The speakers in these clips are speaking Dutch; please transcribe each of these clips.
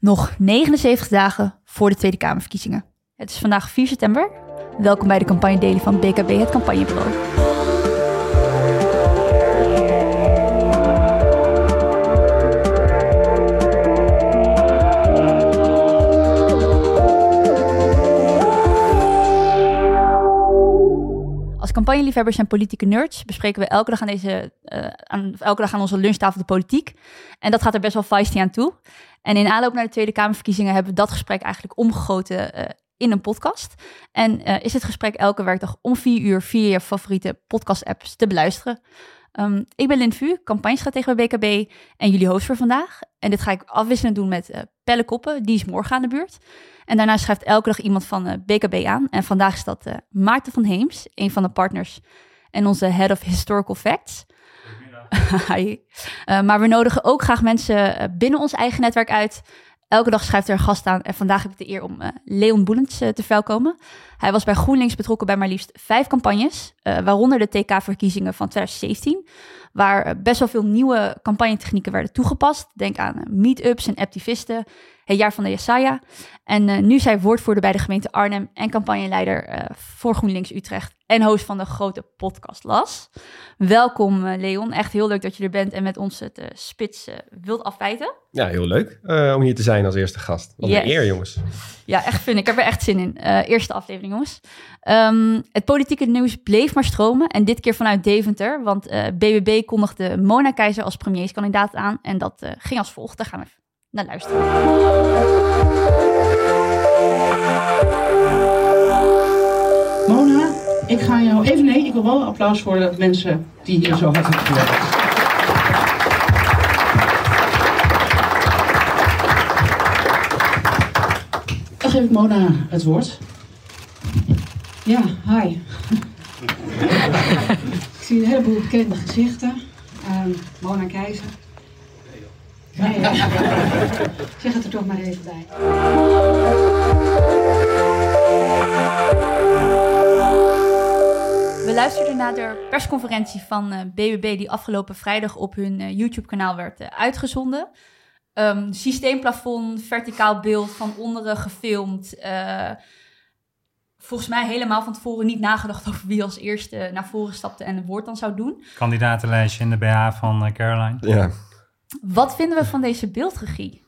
Nog 79 dagen voor de Tweede Kamerverkiezingen. Het is vandaag 4 september. Welkom bij de campagne van BKB, het campagnebureau. Campagneliefhebbers en politieke nerds bespreken we elke dag aan, deze, eh, elke dag aan onze lunchtafel de politiek. En dat gaat er best wel feisty aan toe. En in aanloop naar de Tweede Kamerverkiezingen hebben we dat gesprek eigenlijk omgegoten uh, in een podcast. En uh, is het gesprek elke werkdag om vier uur via je favoriete podcast-apps te beluisteren. Um, ik ben Lin Vu, campagnestratege bij BKB en jullie host voor vandaag. En dit ga ik afwisselend doen met uh, Pelle Koppen, die is morgen aan de beurt. En daarna schrijft elke dag iemand van uh, BKB aan. En vandaag is dat uh, Maarten van Heems, een van de partners en onze Head of Historical Facts. Hi. maar we nodigen ook graag mensen binnen ons eigen netwerk uit Elke dag schrijft er een gast aan en vandaag heb ik de eer om uh, Leon Boelens uh, te verwelkomen. Hij was bij GroenLinks betrokken bij maar liefst vijf campagnes, uh, waaronder de TK-verkiezingen van 2017, waar best wel veel nieuwe campagnetechnieken werden toegepast. Denk aan meetups en activisten, het jaar van de Jesaja. En nu is hij woordvoerder bij de gemeente Arnhem en campagneleider voor GroenLinks Utrecht en host van de grote podcast Las. Welkom Leon, echt heel leuk dat je er bent en met ons het spits wilt afwijten. Ja, heel leuk uh, om hier te zijn als eerste gast. Wat yes. een eer, jongens. Ja, echt vind ik. Ik heb er echt zin in. Uh, eerste aflevering, jongens. Um, het politieke nieuws bleef maar stromen. En dit keer vanuit Deventer. Want uh, BBB kondigde Mona Keizer als premierskandidaat aan. En dat ging als volgt. Daar gaan we naar luisteren. Mona, ik ga jou even... Nee, ik wil wel een applaus voor de mensen die hier zo hard hebben gewerkt. Dan geef ik Mona het woord. Ja, hi. ik zie een heleboel bekende gezichten. Um, Mona Keizer. Nee, ja. zeg het er toch maar even bij. We luisterden naar de persconferentie van BBB die afgelopen vrijdag op hun uh, YouTube-kanaal werd uitgezonden. Um, systeemplafond, verticaal beeld van onderen gefilmd. Uh, volgens mij helemaal van tevoren niet nagedacht over wie als eerste naar voren stapte en het woord dan zou doen. Kandidatenlijstje in de BH van uh, Caroline. Ja. Wat vinden we van deze beeldregie,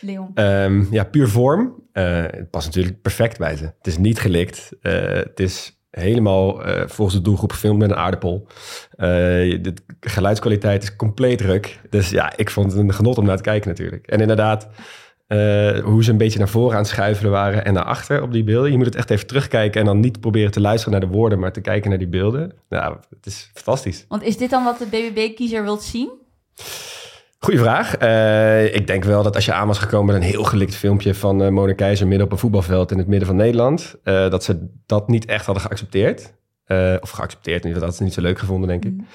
Leon? Um, ja, puur vorm. Uh, het past natuurlijk perfect bij ze. Het is niet gelikt. het is helemaal uh, volgens de doelgroep gefilmd met een aardappel. Uh, de geluidskwaliteit is compleet ruk. Dus ja, ik vond het een genot om naar te kijken natuurlijk. En inderdaad, uh, hoe ze een beetje naar voren aan het schuiven waren en naar achter op die beelden. Je moet het echt even terugkijken en dan niet proberen te luisteren naar de woorden, maar te kijken naar die beelden. Nou, het is fantastisch. Want is dit dan wat de BBB-kiezer wilt zien? Goeie vraag. Uh, ik denk wel dat als je aan was gekomen met een heel gelikt filmpje van uh, Mona Keizer midden op een voetbalveld in het midden van Nederland, uh, dat ze dat niet echt hadden geaccepteerd. of geaccepteerd, dat hadden ze niet zo leuk gevonden, denk ik. Mm.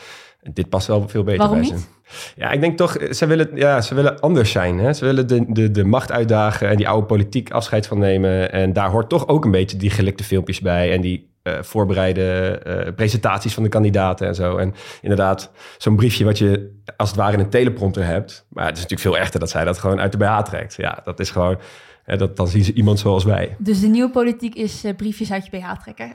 Dit past wel veel beter Waarom bij niet? ze. Ja, ik denk toch, ze willen, ja, ze willen anders zijn. Hè? Ze willen de, de, de macht uitdagen en die oude politiek afscheid van nemen. En daar hoort toch ook een beetje die gelikte filmpjes bij en die uh, voorbereide uh, presentaties van de kandidaten en zo. En inderdaad, zo'n briefje wat je als het ware in een teleprompter hebt. Maar het is natuurlijk veel echter dat zij dat gewoon uit de BH trekt. Ja, dat is gewoon, dat, dan zien ze iemand zoals wij. Dus de nieuwe politiek is uh, briefjes uit je BH trekken?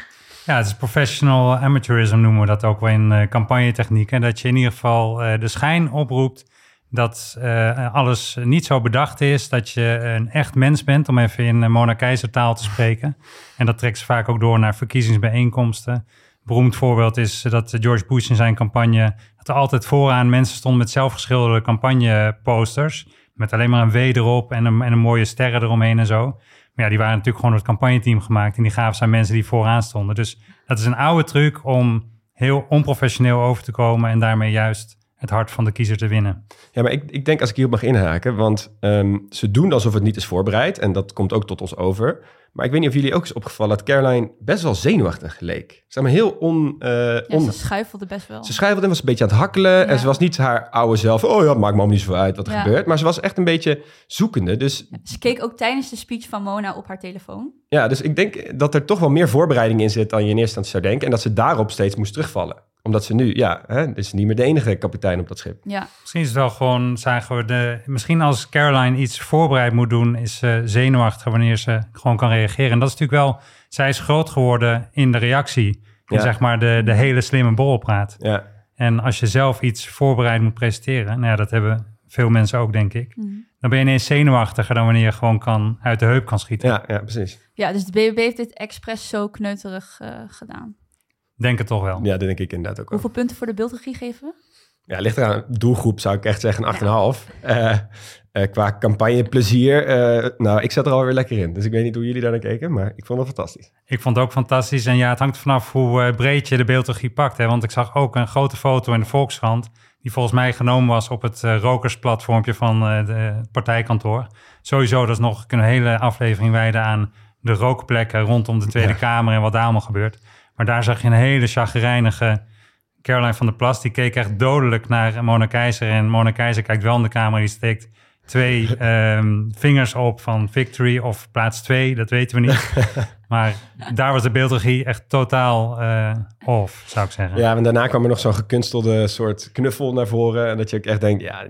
Ja, het is professional amateurism noemen we dat ook wel in campagnetechniek. En dat je in ieder geval de schijn oproept dat uh, alles niet zo bedacht is, dat je een echt mens bent, om even in Mona Keizer taal te spreken. En dat trekt ze vaak ook door naar verkiezingsbijeenkomsten. Beroemd voorbeeld is dat George Bush in zijn campagne, dat er altijd vooraan mensen stonden met zelfgeschilderde campagneposters, met alleen maar een W erop en een, en een mooie sterren eromheen en zo. Ja, die waren natuurlijk gewoon door het campagneteam gemaakt en die gaven zijn mensen die vooraan stonden. Dus dat is een oude truc om heel onprofessioneel over te komen en daarmee juist het hart van de kiezer te winnen. Ja, maar ik, ik denk als ik hierop mag inhaken, want um, ze doen alsof het niet is voorbereid en dat komt ook tot ons over. Maar ik weet niet of jullie ook is opgevallen dat Caroline best wel zenuwachtig leek. Zeg maar heel on... Uh, ja, on... ze schuifelde best wel. Ze schuifelde en was een beetje aan het hakkelen. Ja. En ze was niet haar oude zelf, oh ja, het maakt me niet zo uit wat er ja. gebeurt. Maar ze was echt een beetje zoekende. Dus... Ja, ze keek ook tijdens de speech van Mona op haar telefoon. Ja, dus ik denk dat er toch wel meer voorbereiding in zit dan je in eerste instantie zou denken. En dat ze daarop steeds moest terugvallen Omdat ze nu, ja, hè, is niet meer de enige kapitein op dat schip. Ja, Misschien is het wel gewoon, zagen we de... Misschien als Caroline iets voorbereid moet doen, is ze zenuwachtig wanneer ze gewoon kan reageren. En dat is natuurlijk wel... Zij is groot geworden in de reactie. In Ja. zeg maar de, de hele slimme borrelpraat. Ja, En als je zelf iets voorbereid moet presenteren... Nou ja, dat hebben veel mensen ook, denk ik. Dan ben je ineens zenuwachtiger dan wanneer je gewoon kan, uit de heup kan schieten. ja, ja precies. ja dus de BBB heeft dit expres zo kneuterig eh, gedaan. Denk het toch wel. Ja, dat denk ik inderdaad ook wel. Hoeveel punten voor de beeldregie geven we? Ja, ligt eraan. Doelgroep zou ik echt zeggen een 8,5. Eh eh, qua campagneplezier, eh nou, ik zat er alweer lekker in. Dus ik weet niet hoe jullie daar naar keken, maar ik vond het fantastisch. Ik vond het ook fantastisch. En ja, het hangt vanaf hoe eh, breed je de beeldregie pakt. Hè? Want ik zag ook een grote foto in de Volkskrant... die volgens mij genomen was op het eh, rokersplatformpje van de, het partijkantoor. Sowieso, dat is nog een hele aflevering wijden aan de rookplekken rondom de Tweede Ja. Kamer... en wat daar allemaal gebeurt. Maar daar zag je een hele chagrijnige Caroline van der Plas. Die keek echt dodelijk naar Mona Keizer. En Mona Keizer kijkt wel in de Kamer. Die steekt twee ehm, vingers op van victory of plaats twee. Dat weten we niet. maar daar was de beeldregie echt totaal eh, off, zou ik zeggen. Ja, en daarna kwam er nog zo'n gekunstelde soort knuffel naar voren. En dat je ook echt denkt, ja,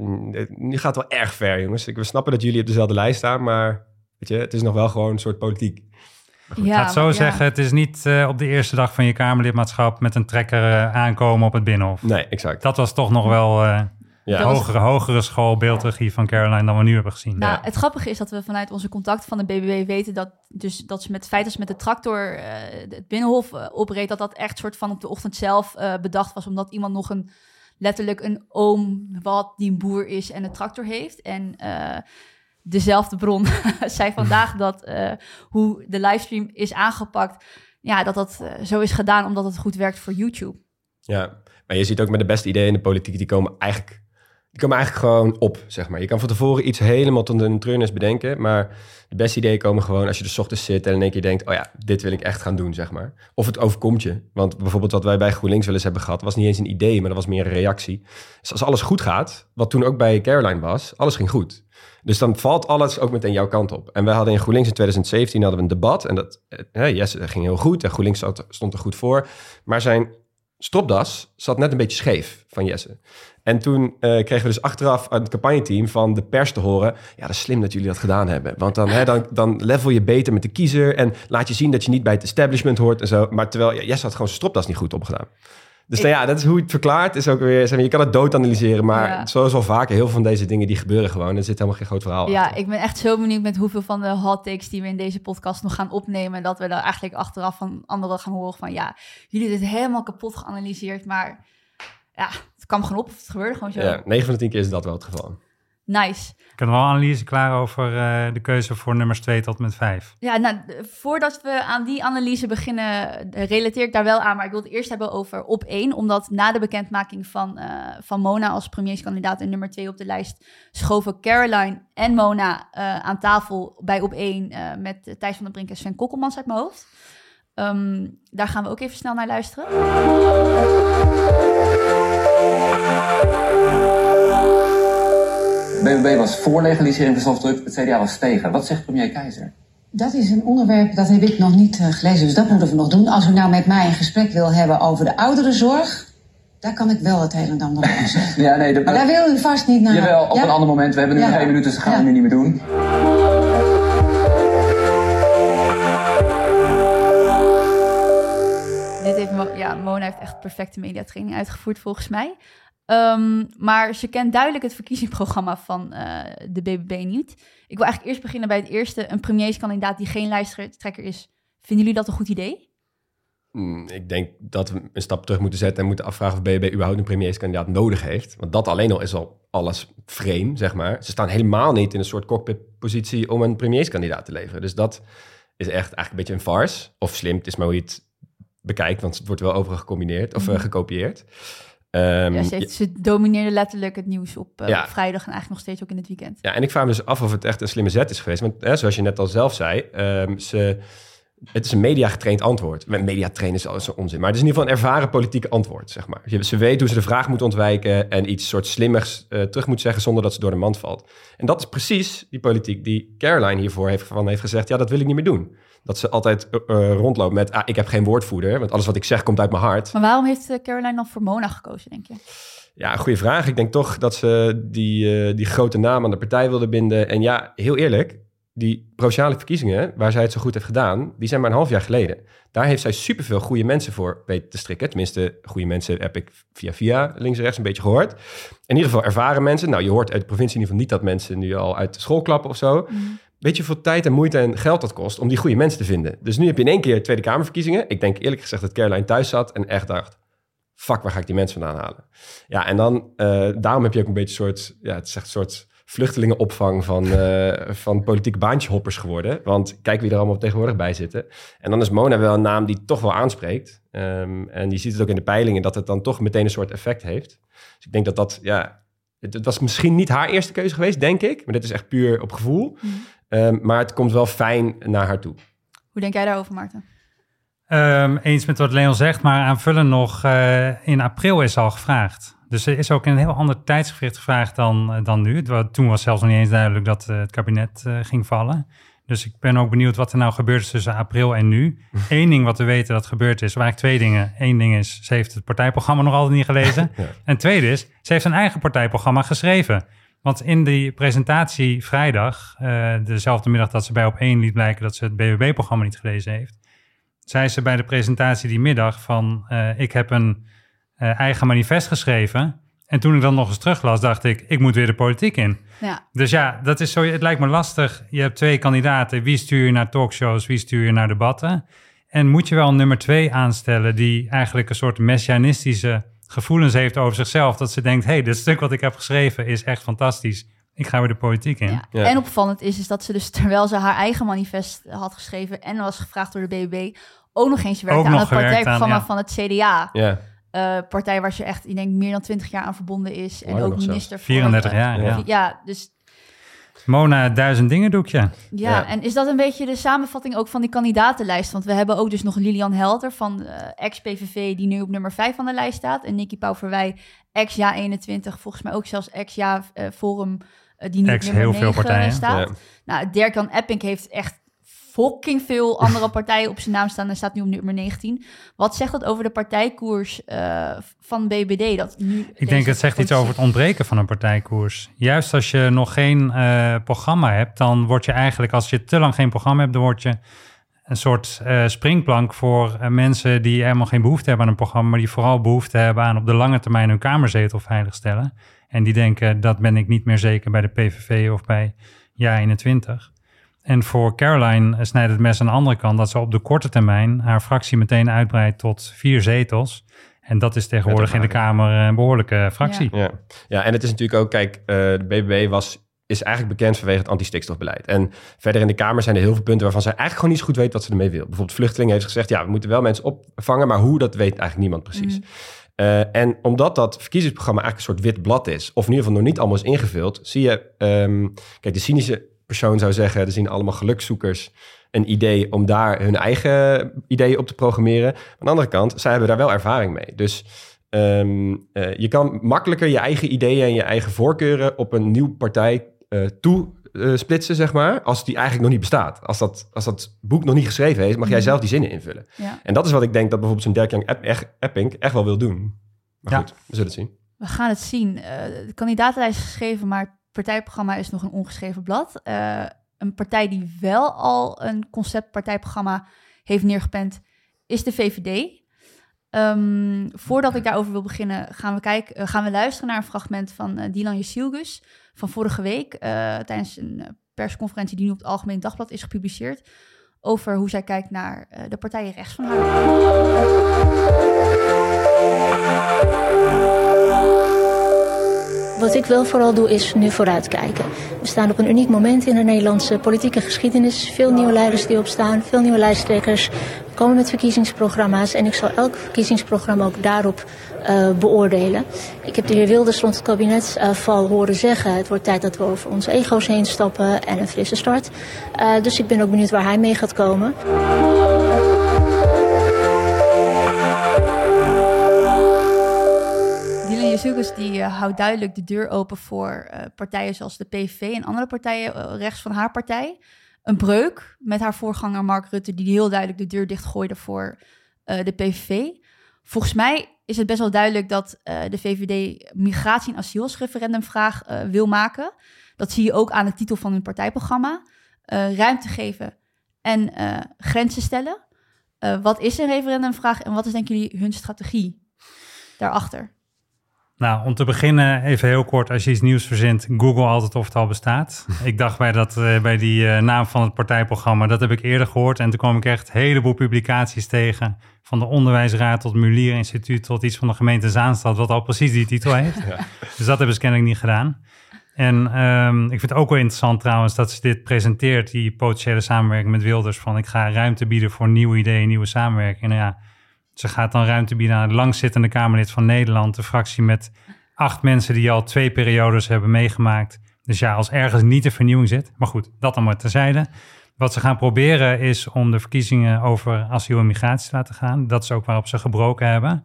nu gaat het wel erg ver, jongens. Ik, we snappen dat jullie op dezelfde lijst staan, maar weet je, het is nog wel gewoon een soort politiek. Ja, Ik ga het zo maar ja. zeggen, het is niet eh, op de eerste dag van je Kamerlidmaatschap met een trekker eh, aankomen op het Binnenhof. Nee, exact. Dat was toch nog wel eh Ja. Hogere, hogere school beeldregie van Caroline dan we nu hebben gezien. Nou, Ja. het grappige is dat we vanuit onze contacten van de BBB weten dat, dus, dat ze met het feit dat ze met de tractor eh, het binnenhof eh, opreed, dat dat echt soort van op de ochtend zelf eh, bedacht was, omdat iemand nog een letterlijk een oom wat die een boer is en een tractor heeft. En eh, dezelfde bron zei vandaag dat eh, hoe de livestream is aangepakt, ja, dat dat zo is gedaan omdat het goed werkt voor YouTube. Ja, maar je ziet ook met de beste ideeën in de politiek, die komen eigenlijk, die komen eigenlijk gewoon op, zeg maar. Je kan van tevoren iets helemaal tot een treurnis bedenken, maar de beste ideeën komen gewoon als je er 's ochtends zit en in één keer denkt, oh ja, dit wil ik echt gaan doen, zeg maar. Of het overkomt je. Want bijvoorbeeld wat wij bij GroenLinks wel eens hebben gehad, was niet eens een idee, maar dat was meer een reactie. Dus als alles goed gaat, wat toen ook bij Caroline was, alles ging goed. Dus dan valt alles ook meteen jouw kant op. En wij hadden in GroenLinks in 2017 hadden we een debat. En dat, eh, hè, Jesse dat ging heel goed. En GroenLinks stond er goed voor. Maar zijn stropdas zat net een beetje scheef van Jesse. En toen eh, kregen we dus achteraf aan het campagneteam van de pers te horen... ja, dat is slim dat jullie dat gedaan hebben. Want dan, hè, dan, dan level je beter met de kiezer... en laat je zien dat je niet bij het establishment hoort en zo. Maar terwijl ja, Jesse had gewoon zijn stropdas niet goed opgedaan. Dus nou ja, dat is hoe je het verklaart. Is ook weer, zeg maar, je kan het dood analyseren, maar Ja. zoals al vaker, heel veel van deze dingen die gebeuren gewoon. Er zit helemaal geen groot verhaal Ja, achter. ik ben echt zo benieuwd met hoeveel van de hot takes die we in deze podcast nog gaan opnemen. En dat we dan eigenlijk achteraf van anderen gaan horen van ja, jullie hebben dit helemaal kapot geanalyseerd. Maar ja, het kwam gewoon op of het gebeurde gewoon zo. Ja, 9 van de 10 keer is dat wel het geval. Nice. Ik heb wel een analyse klaar over eh, de keuze voor nummers 2 tot met 5. Ja, nou, voordat we aan die analyse beginnen, relateer ik daar wel aan. Maar ik wil het eerst hebben over op één. Omdat na de bekendmaking van, eh, van Mona als premierskandidaat en nummer twee op de lijst... schoven Caroline en Mona eh, aan tafel bij op één... eh, met Thijs van den Brink en Sven Kokkelmans uit mijn hoofd. Ehm, daar gaan we ook even snel naar luisteren. BBB was voor legalisering van softdrugs, het CDA was tegen. Wat zegt premier Keizer? Dat is een onderwerp dat heb ik nog niet eh, gelezen, dus dat moeten we nog doen. Als u nou met mij een gesprek wil hebben over de ouderenzorg, daar kan ik wel het een en ander over zeggen. Ja, nee, de, Maar daar wil u vast niet naar. jawel, op Ja? een ander moment. We hebben nu Ja. nog één minuut, dus dat gaan we Ja. nu niet meer doen. Dit heeft ja, Mona heeft echt perfecte mediatraining uitgevoerd volgens mij. Ehm, maar ze kent duidelijk het verkiezingsprogramma van eh, de BBB niet. Ik wil eigenlijk eerst beginnen bij het eerste. Een premierskandidaat die geen lijsttrekker is. Vinden jullie dat een goed idee? Mm, Ik denk dat we een stap terug moeten zetten en moeten afvragen of BBB überhaupt een premierskandidaat nodig heeft. Want dat alleen al is al alles frame, zeg maar. Ze staan helemaal niet in een soort cockpitpositie om een premierskandidaat te leveren. Dus dat is echt eigenlijk een beetje een farce. Of slim, het is maar hoe je het bekijkt, want het wordt wel overal gecombineerd of eh, Mhm. gekopieerd. Ehm, ja, ze, heeft- ze domineerde letterlijk het nieuws op, eh, Ja. op vrijdag en eigenlijk nog steeds ook in het weekend. Ja, en ik vraag me dus af of het echt een slimme zet is geweest. Want hè, zoals je net al zelf zei, ehm, ze, Het is een media-getraind antwoord. Media-trainen is al zo'n onzin. Maar het is in ieder geval een ervaren politiek antwoord, zeg maar. Ze weet hoe ze de vraag moet ontwijken... en iets soort slimmers uh, terug moet zeggen... zonder dat ze door de mand valt. En dat is precies die politiek die Caroline hiervoor heeft, van heeft gezegd... ja, dat wil ik niet meer doen. Dat ze altijd uh, rondloopt met... Ah, ik heb geen woordvoerder, want alles wat ik zeg komt uit mijn hart. Maar waarom heeft Caroline dan voor Mona gekozen, denk je? Ja, goede vraag. Ik denk toch dat ze die, uh, die grote naam aan de partij wilde binden. En ja, heel eerlijk, die provinciale verkiezingen, waar zij het zo goed heeft gedaan, die zijn maar een half jaar geleden. Daar heeft zij superveel goede mensen voor weten te strikken. Tenminste, goede mensen heb ik via via links en rechts een beetje gehoord. In ieder geval ervaren mensen. Nou, je hoort uit de provincie in ieder geval niet dat mensen nu al uit de school klappen of zo. Mm. Weet je hoeveel tijd en moeite en geld dat kost om die goede mensen te vinden? Dus nu heb je in één keer Tweede Kamerverkiezingen. Ik denk eerlijk gezegd dat Caroline thuis zat en echt dacht fuck, waar ga ik die mensen vandaan halen? Ja, en dan, uh, daarom heb je ook een beetje een soort, ja, het is echt een soort vluchtelingenopvang van, uh, van politieke baantjehoppers geworden. Want kijk wie er allemaal tegenwoordig bij zitten. En dan is Mona wel een naam die toch wel aanspreekt. Um, en je ziet het ook in de peilingen dat het dan toch meteen een soort effect heeft. Dus ik denk dat dat, ja, het, het was misschien niet haar eerste keuze geweest, denk ik. Maar dit is echt puur op gevoel. Mm. Um, maar het komt wel fijn naar haar toe. Hoe denk jij daarover, Maarten? Um, eens met wat Leon zegt, maar aanvullen nog, uh, in april is al gevraagd. Dus er is ook in een heel ander tijdsgevricht gevraagd dan, uh, dan nu. Toen was zelfs nog niet eens duidelijk dat uh, het kabinet ging vallen. Dus ik ben ook benieuwd wat er nou gebeurd is tussen april en nu. Eén ding wat we weten dat gebeurd is, eigenlijk twee dingen. Eén ding is, ze heeft het partijprogramma nog altijd niet gelezen. ja. En tweede is, ze heeft een eigen partijprogramma geschreven. Want in die presentatie vrijdag, dezelfde middag dat ze bij op één liet blijken dat ze het BBB-programma niet gelezen heeft, zei ze bij de presentatie die middag van uh, ik heb een uh, eigen manifest geschreven. En toen ik dan nog eens teruglas, dacht ik, ik moet weer de politiek in. Ja. Dus ja, dat is zo, het lijkt me lastig. Je hebt twee kandidaten. Wie stuur je naar talkshows, wie stuur je naar debatten? En moet je wel nummer twee aanstellen die eigenlijk een soort messianistische gevoelens heeft over zichzelf. Dat ze denkt, hey, dit stuk wat ik heb geschreven is echt fantastisch. Ik ga weer de politiek in. Ja. En opvallend is, is dat ze dus terwijl ze haar eigen manifest had geschreven en was gevraagd door de BBB, ook nog eens werkte aan het partijprogramma van het CDA. Ja. Uh, partij waar ze echt, ik denk, meer dan 20 jaar aan verbonden is. En ook minister van... 34 jaar, ja. Ja, dus... Mona, duizend dingen doekje. Ja, ja, en is dat een beetje de samenvatting ook van die kandidatenlijst? Want we hebben ook dus nog Lilian Helder van uh, ex-PVV... die nu op nummer 5 van de lijst staat. En Nicky Pauverwij, ex-Ja21, volgens mij ook zelfs ex-Ja-Forum... Uh, die nu ex op nummer heel 9 veel partijen. staat. Ja. Nou, Dirk-Jan Epping heeft echt fucking veel andere partijen op zijn naam staan en staat nu op nummer 19. Wat zegt dat over de partijkoers uh, van BBD? Dat nu Ik denk het zegt iets over het ontbreken van een partijkoers. Juist als je nog geen uh, programma hebt, dan word je eigenlijk, als je te lang geen programma hebt, dan word je een soort uh, springplank voor mensen die helemaal geen behoefte hebben aan een programma, maar die vooral behoefte hebben aan op de lange termijn hun kamerzetel veiligstellen. En die denken, dat ben ik niet meer zeker bij de PVV of bij Ja 21. En voor Caroline snijdt het mes aan de andere kant dat ze op de korte termijn haar fractie meteen uitbreidt tot vier zetels. En dat is tegenwoordig in de Kamer een behoorlijke fractie. Ja, ja. en het is natuurlijk ook, kijk, uh, de BBB was, is eigenlijk bekend vanwege het anti-stikstofbeleid. En verder in de Kamer zijn er heel veel punten waarvan zij eigenlijk gewoon niet zo goed weet wat ze ermee wil. Bijvoorbeeld vluchtelingen heeft gezegd, ja, we moeten wel mensen opvangen, maar hoe, dat weet eigenlijk niemand precies. Mm. Uh, en omdat dat verkiezingsprogramma eigenlijk een soort wit blad is, of in ieder geval nog niet allemaal is ingevuld, zie je, um, kijk, de cynische persoon zou zeggen, er zien allemaal gelukzoekers een idee om daar hun eigen ideeën op te programmeren. aan de andere kant, zij hebben daar wel ervaring mee. Dus um, uh, je kan makkelijker je eigen ideeën en je eigen voorkeuren op een nieuwe partij uh, toe uh, splitsen, zeg maar, als die eigenlijk nog niet bestaat. Als dat, als dat boek nog niet geschreven is, mag jij mhm. zelf die zinnen invullen. Ja. En dat is wat ik denk dat bijvoorbeeld zo'n Dirk Jan Epp, Epping echt wel wil doen. Maar ja. goed, we zullen het zien. We gaan het zien. de kandidatenlijst is geschreven, maar partijprogramma is nog een ongeschreven blad. Uh, een partij die wel al een conceptpartijprogramma heeft neergepend, is de VVD. Um, voordat ik daarover wil beginnen, gaan we, kijken, uh, gaan we luisteren naar een fragment van uh, Dylan Jesilgus van vorige week. tijdens een persconferentie die nu op het Algemeen Dagblad is gepubliceerd. Over hoe zij kijkt naar de partijen rechts van haar. Wat ik wel vooral doe is nu vooruitkijken. We staan op een uniek moment in de Nederlandse politieke geschiedenis. Veel nieuwe leiders die opstaan, veel nieuwe lijsttrekkers. Er komen met verkiezingsprogramma's en ik zal elk verkiezingsprogramma ook daarop uh, beoordelen. Ik heb de heer Wilders rond het kabinetsval uh, horen zeggen: het wordt tijd dat we over onze ego's heen stappen en een frisse start. Uh, dus ik ben ook benieuwd waar hij mee gaat komen. Jezus die uh, houdt duidelijk de deur open voor uh, partijen zoals de PVV en andere partijen uh, rechts van haar partij. Een breuk met haar voorganger Mark Rutte, die heel duidelijk de deur dichtgooide voor de PVV. Volgens mij is het best wel duidelijk dat de VVD migratie- en asielsreferendumvraag wil maken. Dat zie je ook aan de titel van hun partijprogramma. ruimte geven en grenzen stellen. wat is een referendumvraag en wat is denken jullie hun strategie daarachter? Nou, om te beginnen even heel kort, als je iets nieuws verzint, Google altijd of het al bestaat. ik dacht bij, dat, uh, bij die uh, naam van het partijprogramma, dat heb ik eerder gehoord. En toen kwam ik echt een heleboel publicaties tegen, van de Onderwijsraad tot Mulier Instituut tot iets van de gemeente Zaanstad, wat al precies die titel heeft. Ja. Dus dat hebben ze kennelijk niet gedaan. En um, ik vind het ook wel interessant trouwens dat ze dit presenteert, die potentiële samenwerking met Wilders, van ik ga ruimte bieden voor nieuwe ideeën, nieuwe samenwerking. Nou ja, ze gaat dan ruimte bieden aan het langzittende Kamerlid van Nederland, de fractie met acht mensen die al twee periodes hebben meegemaakt. Dus ja, als ergens niet de vernieuwing zit. Maar goed, dat dan maar terzijde. Wat ze gaan proberen is om de verkiezingen over asiel en migratie te laten gaan. Dat is ook waarop ze gebroken hebben.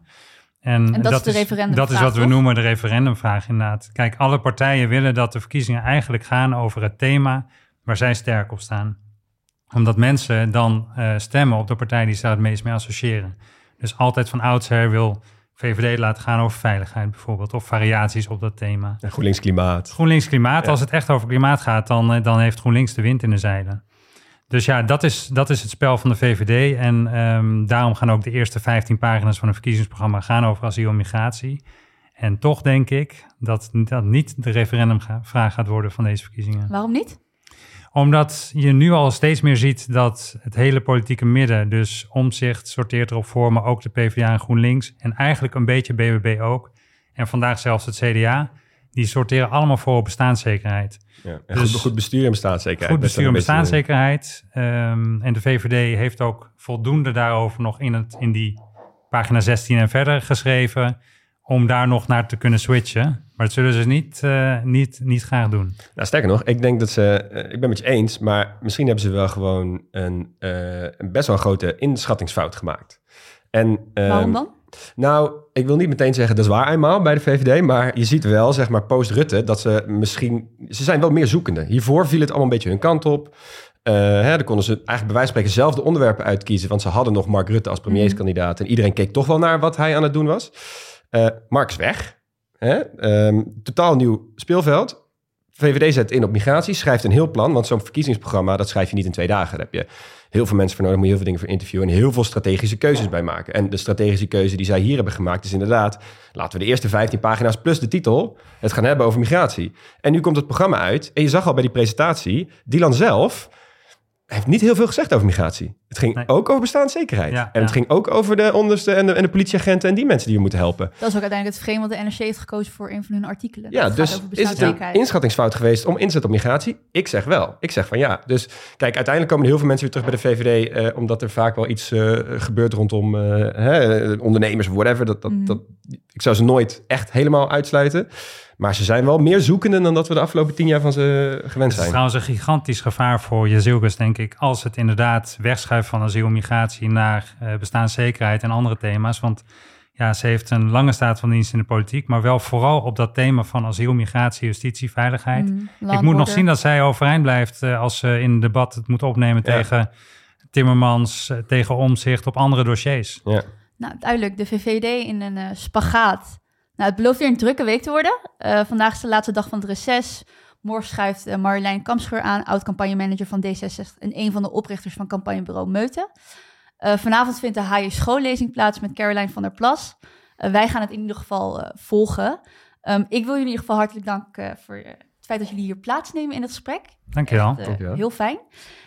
En, en dat, dat, is de referendumvraag. Dat is wat we noemen de referendumvraag inderdaad. Kijk, alle partijen willen dat de verkiezingen eigenlijk gaan over het thema waar zij sterk op staan. Omdat mensen dan uh, stemmen op de partij die ze het meest mee associëren. Dus altijd van oudsher wil VVD laten gaan over veiligheid bijvoorbeeld, of variaties op dat thema. En GroenLinks klimaat. GroenLinks klimaat, als het echt over klimaat gaat, dan, eh, dan heeft GroenLinks de wind in de zeilen. Dus ja, dat is, dat is het spel van de VVD. En um, daarom gaan ook de eerste 15 pagina's van een verkiezingsprogramma gaan over asiel en migratie. En toch denk ik dat dat niet de referendumvraag gaat worden van deze verkiezingen. Waarom niet? Omdat je nu al steeds meer ziet dat het hele politieke midden, dus omzicht sorteert erop voor, maar ook de PvdA en GroenLinks en eigenlijk een beetje BBB ook. En vandaag zelfs het CDA, die sorteren allemaal voor op bestaanszekerheid. Ja, en dus goed, bestuur en bestaanszekerheid. Goed bestuur en bestaanszekerheid. Um, en de VVD heeft ook voldoende daarover nog in, het, in die pagina 16 en verder geschreven om daar nog naar te kunnen switchen. Maar dat zullen ze niet, uh, niet, niet graag doen. Nou, sterker nog, ik denk dat ze, uh, ik ben met je eens, maar misschien hebben ze wel gewoon een, uh, een best wel grote inschattingsfout gemaakt. En, um, Waarom dan? Nou, ik wil niet meteen zeggen dat is waar eenmaal bij de VVD, maar je ziet wel, zeg maar, post-Rutte, dat ze misschien, ze zijn wel meer zoekende. Hiervoor viel het allemaal een beetje hun kant op. Uh, hè, dan konden ze eigenlijk bij wijze van spreken zelf de onderwerpen uitkiezen, want ze hadden nog Mark Rutte als premierskandidaat en iedereen keek toch wel naar wat hij aan het doen was. Uh, Mark is weg. Hè? Um, totaal nieuw speelveld. VVD zet in op migratie, schrijft een heel plan. Want zo'n verkiezingsprogramma, dat schrijf je niet in twee dagen. Daar heb je heel veel mensen voor nodig, moet je heel veel dingen voor interviewen... en heel veel strategische keuzes bij maken. En de strategische keuze die zij hier hebben gemaakt is inderdaad... laten we de eerste 15 pagina's plus de titel het gaan hebben over migratie. En nu komt het programma uit en je zag al bij die presentatie... Dylan zelf heeft niet heel veel gezegd over migratie. Het ging ook over bestaanszekerheid. Ja, en het ging ook over de onderste en de, en de, politieagenten en die mensen die we moeten helpen. Dat is ook uiteindelijk het frame wat de NRC heeft gekozen voor een van hun artikelen. Ja, dus is het een inschattingsfout geweest om inzet op migratie? Ik zeg wel. Ik zeg van ja. Dus kijk, uiteindelijk komen er heel veel mensen weer terug bij de VVD, eh, omdat er vaak wel iets uh, gebeurt rondom hè, ondernemers of whatever. Dat, dat, mm. dat, ik zou ze nooit echt helemaal uitsluiten. Maar ze zijn wel meer zoekende dan dat we de afgelopen tien jaar van ze gewend zijn. Het is trouwens een gigantisch gevaar voor Jezilgus, denk ik, als het inderdaad wegschuift van asiel, migratie naar uh, bestaanszekerheid en andere thema's. Want ja, ze heeft een lange staat van dienst in de politiek, maar wel vooral op dat thema van asiel, migratie, justitie, veiligheid. Mm, ik moet nog zien dat zij overeind blijft uh, als ze in debat het moet opnemen ja. tegen Timmermans, uh, tegen Omzicht op andere dossiers. Ja. Nou, duidelijk, de VVD in een spagaat nou, het belooft weer een drukke week te worden. Uh, vandaag is de laatste dag van het reces. Morgen schuift uh, Marjolein Kamscheur aan, oud-campagnemanager van D66 en een van de oprichters van campagnebureau Meuten. Uh, vanavond vindt de HJ schoollezing plaats met Caroline van der Plas. wij gaan het in ieder geval volgen. Um, ik wil jullie in ieder geval hartelijk danken voor feit dat jullie hier plaatsnemen in het gesprek. Dankjewel. Echt, eh, Dankjewel. Heel fijn.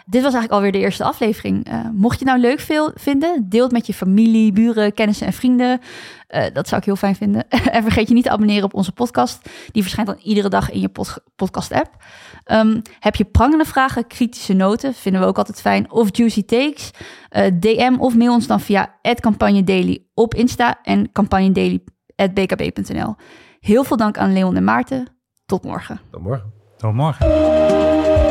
Dit was eigenlijk alweer de eerste aflevering. Eh, mocht je het nou leuk veel vinden, deel het met je familie, buren, kennissen en vrienden. Eh, dat zou ik heel fijn vinden. en vergeet je niet te abonneren op onze podcast. Die verschijnt dan iedere dag in je pod- podcast-app. Ehm, heb je prangende vragen, kritische noten, vinden we ook altijd fijn. Of juicy takes, eh, DM of mail ons dan via @campagnedaily op Insta en campagnedaily@bkb.nl. Heel veel dank aan Leon en Maarten. Tot morgen. Tot morgen. Tot morgen.